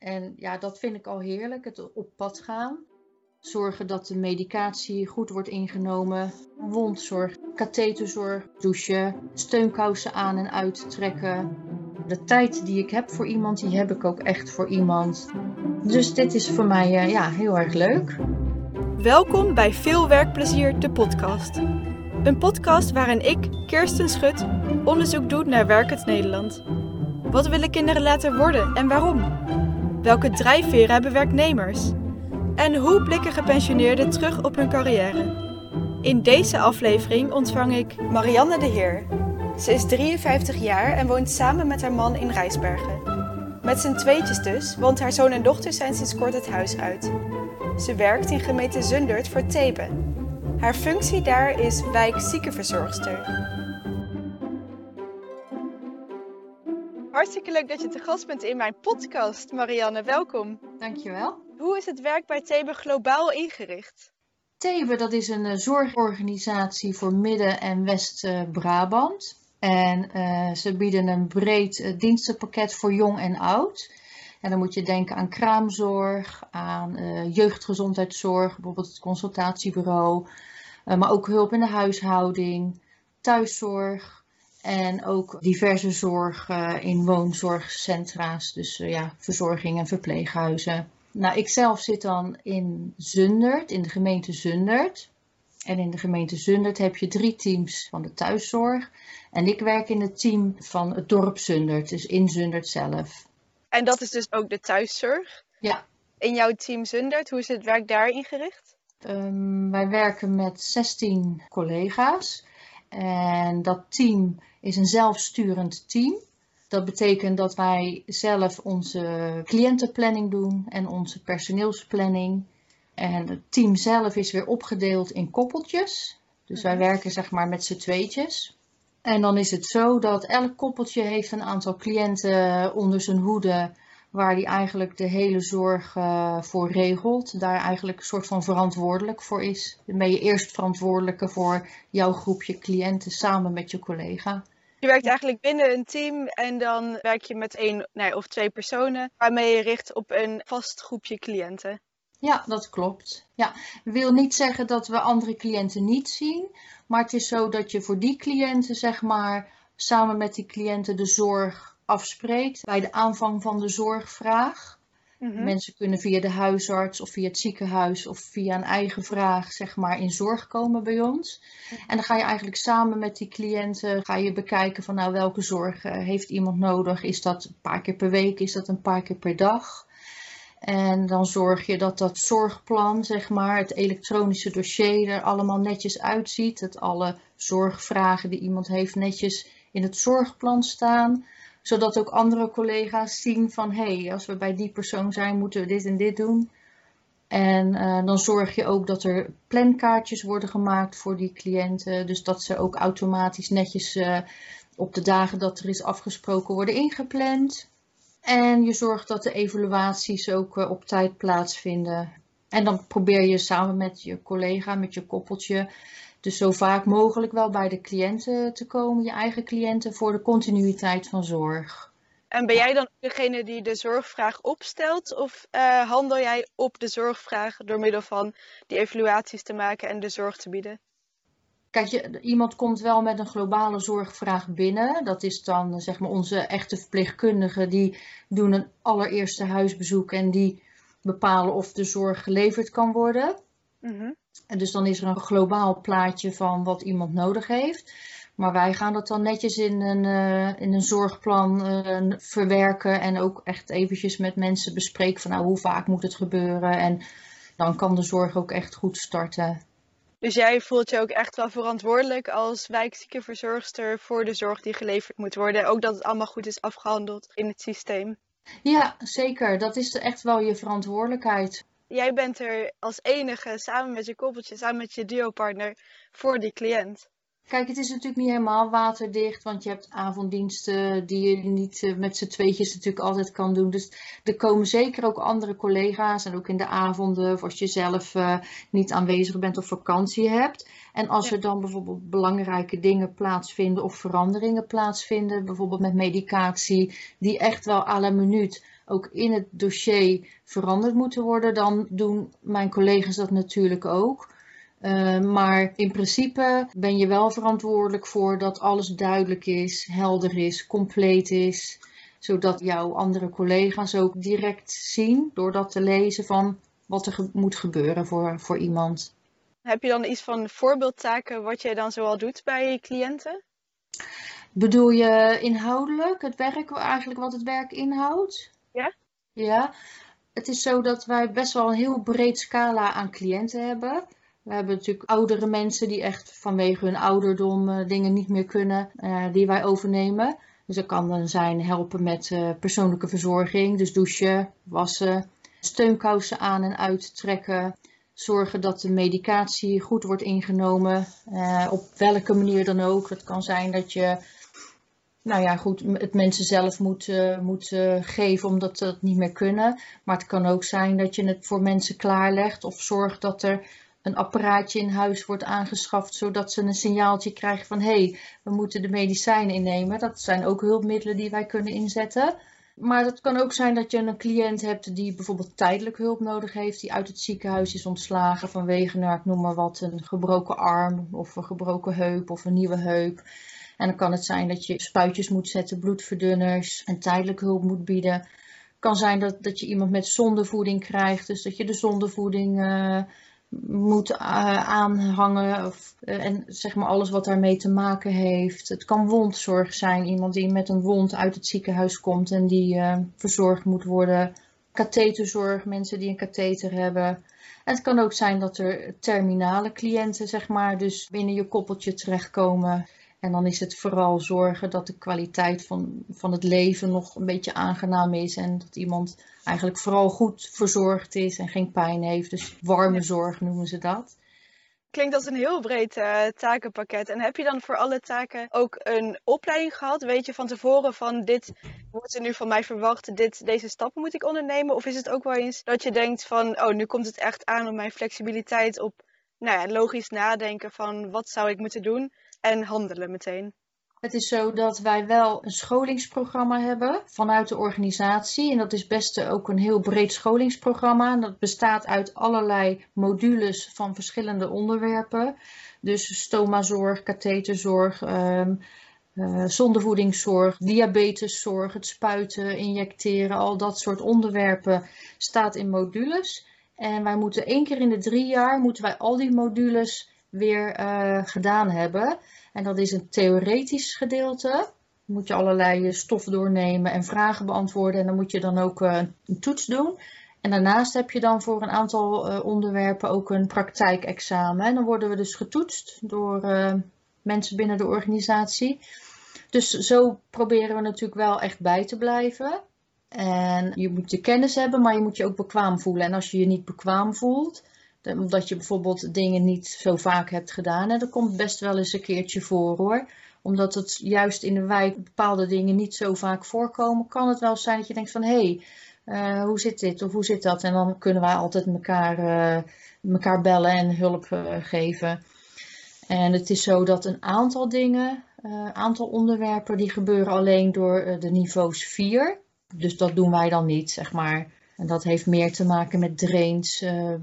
En ja, dat vind ik al heerlijk, het op pad gaan. Zorgen dat de medicatie goed wordt ingenomen. Wondzorg, katheterzorg, douchen, steunkousen aan en uittrekken. De tijd die ik heb voor iemand, die heb ik ook echt voor iemand. Dus dit is voor mij uh, ja, heel erg leuk. Welkom bij Veel Werkplezier, de podcast. Een podcast waarin ik, Kirsten Schut, onderzoek doe naar werkend Nederland. Wat willen kinderen laten worden en waarom? Welke drijfveren hebben werknemers? En hoe blikken gepensioneerden terug op hun carrière? In deze aflevering ontvang ik Marianne de Heer. Ze is 53 jaar en woont samen met haar man in Rijsbergen. Met z'n tweetjes dus, want haar zoon en dochter zijn sinds kort het huis uit. Ze werkt in gemeente Zundert voor Thebe. Haar functie daar is wijkziekenverzorgster. Hartstikke leuk dat je te gast bent in mijn podcast, Marianne. Welkom. Dankjewel. Hoe is het werk bij Thebe globaal ingericht? Thebe, dat is een uh, zorgorganisatie voor Midden- en West-Brabant. En uh, ze bieden een breed uh, dienstenpakket voor jong en oud. En dan moet je denken aan kraamzorg, aan jeugdgezondheidszorg, bijvoorbeeld het consultatiebureau, maar ook hulp in de huishouding, thuiszorg, en ook diverse zorg uh, in woonzorgcentra's, dus uh, ja, verzorging en verpleeghuizen. Nou, ik zelf zit dan in Zundert, in de gemeente Zundert. En in de gemeente Zundert heb je drie teams van de thuiszorg. En ik werk in het team van het dorp Zundert, dus in Zundert zelf. En dat is dus ook de thuiszorg? Ja. In jouw team Zundert, hoe is het werk daar ingericht? Um, wij werken met 16 collega's. En dat team is een zelfsturend team. Dat betekent dat wij zelf onze cliëntenplanning doen en onze personeelsplanning. En het team zelf is weer opgedeeld in koppeltjes. Dus wij werken zeg maar met z'n tweetjes. En dan is het zo dat elk koppeltje heeft een aantal cliënten onder zijn hoede waar hij eigenlijk de hele zorg uh, voor regelt. Daar eigenlijk een soort van verantwoordelijk voor is. Dan ben je eerst verantwoordelijke voor jouw groepje cliënten samen met je collega. Je werkt eigenlijk binnen een team en dan werk je met één nee, of twee personen waarmee je richt op een vast groepje cliënten. Ja, dat klopt. Ja, wil niet zeggen dat we andere cliënten niet zien, maar het is zo dat je voor die cliënten, zeg maar, samen met die cliënten de zorg afspreekt bij de aanvang van de zorgvraag. Mm -hmm. Mensen kunnen via de huisarts of via het ziekenhuis of via een eigen vraag zeg maar in zorg komen bij ons. En dan ga je eigenlijk samen met die cliënten ga je bekijken van nou welke zorg uh, heeft iemand nodig. Is dat een paar keer per week? Is dat een paar keer per dag? En dan zorg je dat dat zorgplan, zeg maar, het elektronische dossier er allemaal netjes uitziet. Dat alle zorgvragen die iemand heeft netjes in het zorgplan staan zodat ook andere collega's zien van hé, hey, als we bij die persoon zijn, moeten we dit en dit doen. En uh, dan zorg je ook dat er plankaartjes worden gemaakt voor die cliënten. Dus dat ze ook automatisch netjes uh, op de dagen dat er is afgesproken worden ingepland. En je zorgt dat de evaluaties ook uh, op tijd plaatsvinden. En dan probeer je samen met je collega, met je koppeltje, dus zo vaak mogelijk wel bij de cliënten te komen, je eigen cliënten, voor de continuïteit van zorg. En ben jij dan degene die de zorgvraag opstelt of uh, handel jij op de zorgvraag door middel van die evaluaties te maken en de zorg te bieden? Kijk, je, iemand komt wel met een globale zorgvraag binnen. Dat is dan zeg maar onze echte verpleegkundigen. Die doen een allereerste huisbezoek en die bepalen of de zorg geleverd kan worden. Mm -hmm. En dus dan is er een globaal plaatje van wat iemand nodig heeft. Maar wij gaan dat dan netjes in een, uh, in een zorgplan uh, verwerken. En ook echt eventjes met mensen bespreken van nou, hoe vaak moet het gebeuren. En dan kan de zorg ook echt goed starten. Dus jij voelt je ook echt wel verantwoordelijk als wijkziekenverzorgster voor de zorg die geleverd moet worden. Ook dat het allemaal goed is afgehandeld in het systeem. Ja, zeker. Dat is echt wel je verantwoordelijkheid jij bent er als enige samen met je koppeltje, samen met je duopartner voor die cliënt. Kijk, het is natuurlijk niet helemaal waterdicht, want je hebt avonddiensten die je niet eh, met z'n tweetjes natuurlijk altijd kan doen. Dus er komen zeker ook andere collega's en ook in de avonden of als je zelf uh, niet aanwezig bent of vakantie hebt. En als ja. er dan bijvoorbeeld belangrijke dingen plaatsvinden of veranderingen plaatsvinden, bijvoorbeeld met medicatie, die echt wel à la minuut ook in het dossier veranderd moeten worden, dan doen mijn collega's dat natuurlijk ook. Uh, maar in principe ben je wel verantwoordelijk voor dat alles duidelijk is, helder is, compleet is. Zodat jouw andere collega's ook direct zien, door dat te lezen, van wat er ge moet gebeuren voor, voor iemand. Heb je dan iets van voorbeeldtaken wat jij dan zoal doet bij cliënten? Bedoel je inhoudelijk, het werk, eigenlijk wat het werk inhoudt? Ja. Ja, het is zo dat wij best wel een heel breed scala aan cliënten hebben. We hebben natuurlijk oudere mensen die echt vanwege hun ouderdom uh, dingen niet meer kunnen, uh, die wij overnemen. Dus dat kan dan zijn helpen met uh, persoonlijke verzorging, dus douchen, wassen, steunkousen aan en uittrekken, zorgen dat de medicatie goed wordt ingenomen, op welke manier dan ook. Het kan zijn dat je nou ja, goed, het mensen zelf moet, uh, moet uh, geven omdat ze dat niet meer kunnen. Maar het kan ook zijn dat je het voor mensen klaarlegt of zorgt dat er een apparaatje in huis wordt aangeschaft zodat ze een signaaltje krijgen van hé, hey, we moeten de medicijnen innemen. Dat zijn ook hulpmiddelen die wij kunnen inzetten. Maar het kan ook zijn dat je een cliënt hebt die bijvoorbeeld tijdelijk hulp nodig heeft, die uit het ziekenhuis is ontslagen vanwege, nou, ik noem maar wat, een gebroken arm of een gebroken heup of een nieuwe heup. En dan kan het zijn dat je spuitjes moet zetten, bloedverdunners en tijdelijk hulp moet bieden. Het kan zijn dat, dat je iemand met zondevoeding krijgt, dus dat je de zondevoeding uh, moet uh, aanhangen. Of, uh, en zeg maar alles wat daarmee te maken heeft. Het kan wondzorg zijn, iemand die met een wond uit het ziekenhuis komt en die verzorgd moet worden. Katheterzorg, mensen die een katheter hebben. En het kan ook zijn dat er terminale cliënten, zeg maar, dus binnen je koppeltje terechtkomen. En dan is het vooral zorgen dat de kwaliteit van, van het leven nog een beetje aangenaam is. En dat iemand eigenlijk vooral goed verzorgd is en geen pijn heeft. Dus warme zorg noemen ze dat. Klinkt als een heel breed uh, takenpakket. En heb je dan voor alle taken ook een opleiding gehad? Weet je van tevoren van dit wordt er nu van mij verwacht, dit, deze stappen moet ik ondernemen? Of is het ook wel eens dat je denkt van, oh, nu komt het echt aan op mijn flexibiliteit, op nou ja, logisch nadenken van wat zou ik moeten doen? En handelen meteen. Het is zo dat wij wel een scholingsprogramma hebben vanuit de organisatie. En dat is best ook een heel breed scholingsprogramma. Dat bestaat uit allerlei modules van verschillende onderwerpen. Dus stomazorg, katheterzorg, um, uh, zondevoedingszorg, diabeteszorg, het spuiten, injecteren. Al dat soort onderwerpen staat in modules. En wij moeten één keer in de drie jaar moeten wij al die modules weer uh, gedaan hebben. En dat is een theoretisch gedeelte. Moet je allerlei stoffen doornemen en vragen beantwoorden. En dan moet je dan ook uh, een toets doen. En daarnaast heb je dan voor een aantal onderwerpen ook een praktijkexamen. En dan worden we dus getoetst door mensen binnen de organisatie. Dus zo proberen we natuurlijk wel echt bij te blijven. En je moet de kennis hebben, maar je moet je ook bekwaam voelen. En als je je niet bekwaam voelt, omdat je bijvoorbeeld dingen niet zo vaak hebt gedaan. En dat komt best wel eens een keertje voor hoor. Omdat het juist in de wijk bepaalde dingen niet zo vaak voorkomen. Kan het wel zijn dat je denkt van hé, hey, uh, hoe zit dit of hoe zit dat? En dan kunnen wij altijd elkaar, elkaar bellen en hulp geven. En het is zo dat een aantal dingen, een aantal onderwerpen, die gebeuren alleen door de niveaus 4. Dus dat doen wij dan niet, zeg maar. En dat heeft meer te maken met drains, uh,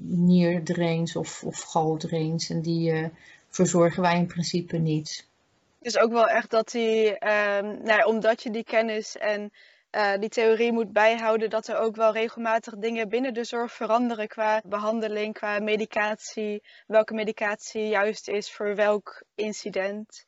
nierdrains of, of galdrains. En die uh, verzorgen wij in principe niet. Dus ook wel echt dat die, uh, nou ja, omdat je die kennis en uh, die theorie moet bijhouden, dat er ook wel regelmatig dingen binnen de zorg veranderen qua behandeling, qua medicatie. Welke medicatie juist is voor welk incident.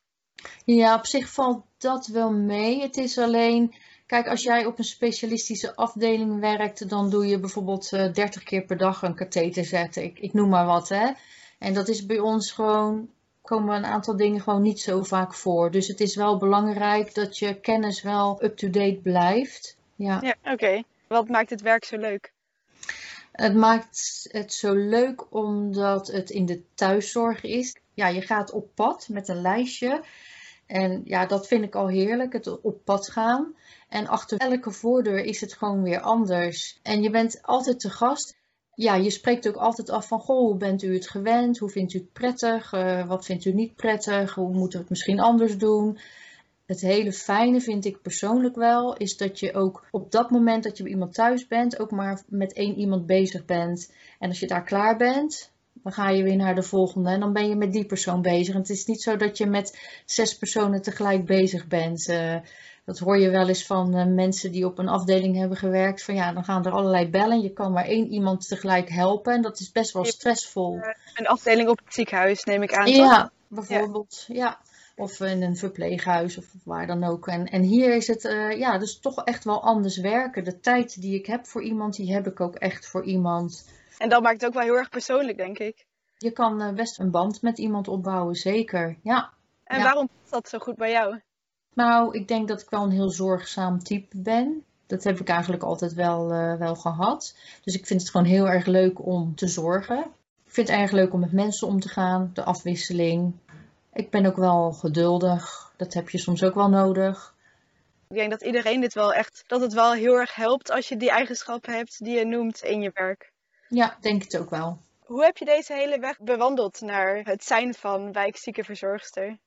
Ja, op zich valt dat wel mee. Het is alleen Kijk, als jij op een specialistische afdeling werkt, dan doe je bijvoorbeeld uh, eh, 30 keer per dag een katheter zetten. Ik, ik noem maar wat, hè. En dat is bij ons gewoon, komen een aantal dingen gewoon niet zo vaak voor. Dus het is wel belangrijk dat je kennis wel up-to-date blijft. Ja, ja oké. Okay. Wat maakt het werk zo leuk? Het maakt het zo leuk omdat het in de thuiszorg is. Ja, je gaat op pad met een lijstje. En ja, dat vind ik al heerlijk, het op pad gaan. En achter elke voordeur is het gewoon weer anders. En je bent altijd te gast. Ja, je spreekt ook altijd af van, goh, hoe bent u het gewend? Hoe vindt u het prettig? Uh, wat vindt u niet prettig? Hoe moeten we het misschien anders doen? Het hele fijne vind ik persoonlijk wel, is dat je ook op dat moment dat je bij iemand thuis bent, ook maar met één iemand bezig bent. En als je daar klaar bent, dan ga je weer naar de volgende en dan ben je met die persoon bezig. En het is niet zo dat je met zes personen tegelijk bezig bent. Uh, dat hoor je wel eens van uh, mensen die op een afdeling hebben gewerkt. Van ja, dan gaan er allerlei bellen. Je kan maar één iemand tegelijk helpen. En dat is best wel stressvol. Een afdeling op het ziekenhuis, neem ik aan. Ja, bijvoorbeeld. Ja. Of in een verpleeghuis of waar dan ook. En, en hier is het uh, ja, dus toch echt wel anders werken. De tijd die ik heb voor iemand, die heb ik ook echt voor iemand. En dat maakt het ook wel heel erg persoonlijk, denk ik. Je kan uh, best een band met iemand opbouwen, zeker. Ja. En ja. waarom past dat zo goed bij jou? Nou, ik denk dat ik wel een heel zorgzaam type ben. Dat heb ik eigenlijk altijd wel, uh, wel gehad. Dus ik vind het gewoon heel erg leuk om te zorgen. Ik vind het erg leuk om met mensen om te gaan, de afwisseling. Ik ben ook wel geduldig. Dat heb je soms ook wel nodig. Ik denk dat iedereen dit wel echt, dat het wel heel erg helpt als je die eigenschappen hebt die je noemt in je werk. Ja, denk het ook wel. Hoe heb je deze hele weg bewandeld naar het zijn van wijkziekenverzorgster?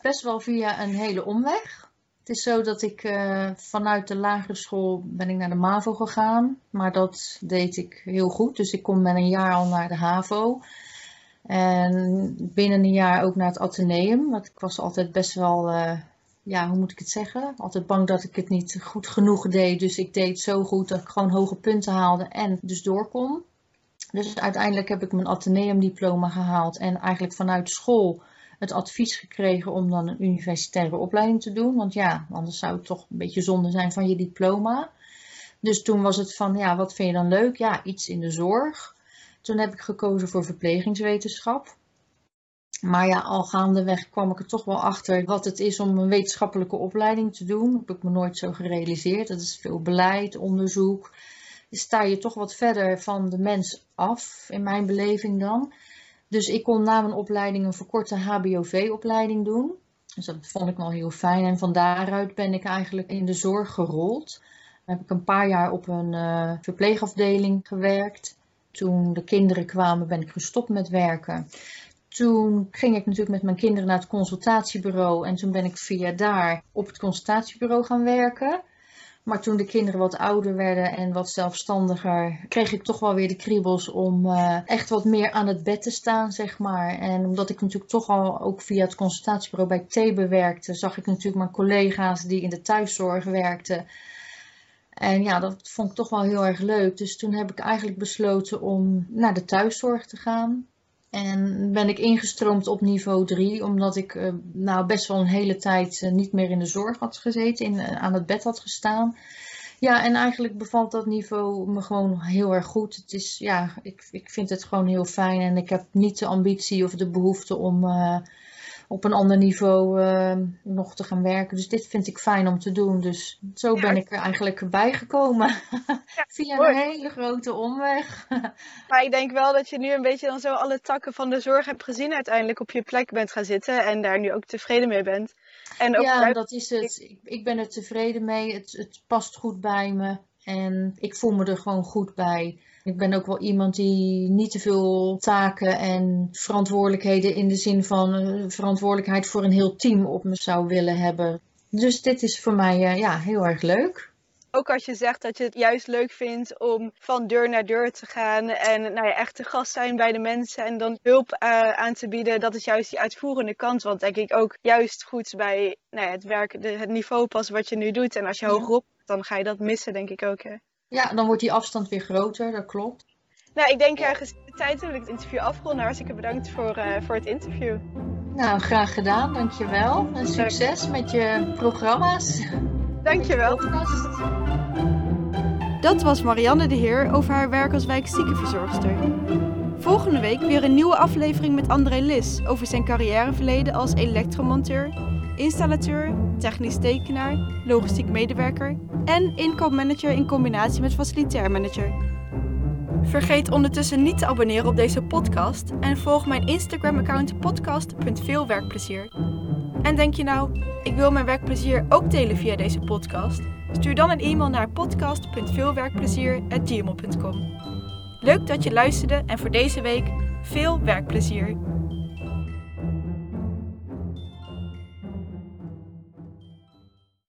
Best wel via een hele omweg. Het is zo dat ik uh, vanuit de lagere school ben ik naar de MAVO gegaan. Maar dat deed ik heel goed. Dus ik kom met een jaar al naar de HAVO. En binnen een jaar ook naar het ateneum. Want ik was altijd best wel, uh, ja, hoe moet ik het zeggen? Altijd bang dat ik het niet goed genoeg deed. Dus ik deed zo goed dat ik gewoon hoge punten haalde en dus doorkom. Dus uiteindelijk heb ik mijn ateneumdiploma gehaald. En eigenlijk vanuit school het advies gekregen om dan een universitaire opleiding te doen. Want ja, anders zou het toch een beetje zonde zijn van je diploma. Dus toen was het van, ja, wat vind je dan leuk? Ja, iets in de zorg. Toen heb ik gekozen voor verplegingswetenschap. Maar ja, al gaandeweg kwam ik er toch wel achter wat het is om een wetenschappelijke opleiding te doen. Dat heb ik me nooit zo gerealiseerd. Dat is veel beleid, onderzoek. Sta je toch wat verder van de mens af, in mijn beleving dan. Dus ik kon na mijn opleiding een verkorte HBOV-opleiding doen. Dus dat vond ik wel heel fijn. En van daaruit ben ik eigenlijk in de zorg gerold. Dan heb ik een paar jaar op een uh, verpleegafdeling gewerkt. Toen de kinderen kwamen, ben ik gestopt met werken. Toen ging ik natuurlijk met mijn kinderen naar het consultatiebureau. En toen ben ik via daar op het consultatiebureau gaan werken. Maar toen de kinderen wat ouder werden en wat zelfstandiger, kreeg ik toch wel weer de kriebels om uh, echt wat meer aan het bed te staan, zeg maar. En omdat ik natuurlijk toch al ook via het consultatiebureau bij Thebe werkte, zag ik natuurlijk mijn collega's die in de thuiszorg werkten. En ja, dat vond ik toch wel heel erg leuk. Dus toen heb ik eigenlijk besloten om naar de thuiszorg te gaan. En ben ik ingestroomd op niveau 3, omdat ik uh, nou best wel een hele tijd uh, niet meer in de zorg had gezeten, in, uh, aan het bed had gestaan. Ja, en eigenlijk bevalt dat niveau me gewoon heel erg goed. Het is, ja, ik, ik vind het gewoon heel fijn en ik heb niet de ambitie of de behoefte om op een ander niveau uh, nog te gaan werken. Dus dit vind ik fijn om te doen. Dus zo ben ik er eigenlijk bij gekomen. Ja, Via mooi. een hele grote omweg. maar ik denk wel dat je nu een beetje dan zo alle takken van de zorg hebt gezien. Uiteindelijk op je plek bent gaan zitten. En daar nu ook tevreden mee bent. En ook ja, dat is het. Ik, ik ben er tevreden mee. Het, het past goed bij me. En ik voel me er gewoon goed bij. Ik ben ook wel iemand die niet te veel taken en verantwoordelijkheden in de zin van uh, verantwoordelijkheid voor een heel team op me zou willen hebben. Dus dit is voor mij uh, ja, heel erg leuk. Ook als je zegt dat je het juist leuk vindt om van deur naar deur te gaan en nou ja, echt te gast zijn bij de mensen en dan hulp uh, aan te bieden, dat is juist die uitvoerende kant. Want denk ik ook juist goed bij nou ja, het werk, de, het niveau pas wat je nu doet. En als je ja. hogerop, dan ga je dat missen, denk ik ook. Hè? Ja, dan wordt die afstand weer groter, dat klopt. Nou, ik denk ergens de tijd wil ik het interview afronden. Hartstikke bedankt voor, uh, voor het interview. Nou, graag gedaan, dankjewel. En succes met je programma's. Dankjewel. Dat was Marianne de Heer over haar werk als wijkziekenverzorgster. Volgende week weer een nieuwe aflevering met André Lis over zijn carrièreverleden als elektromonteur, installateur, technisch tekenaar, logistiek medewerker en inkoopmanager in combinatie met facilitair manager. Vergeet ondertussen niet te abonneren op deze podcast en volg mijn Instagram-account podcast.veelwerkplezier. En denk je nou, ik wil mijn werkplezier ook delen via deze podcast? Stuur dan een e-mail naar podcast.veelwerkplezier.gmail.com. Leuk dat je luisterde en voor deze week veel werkplezier!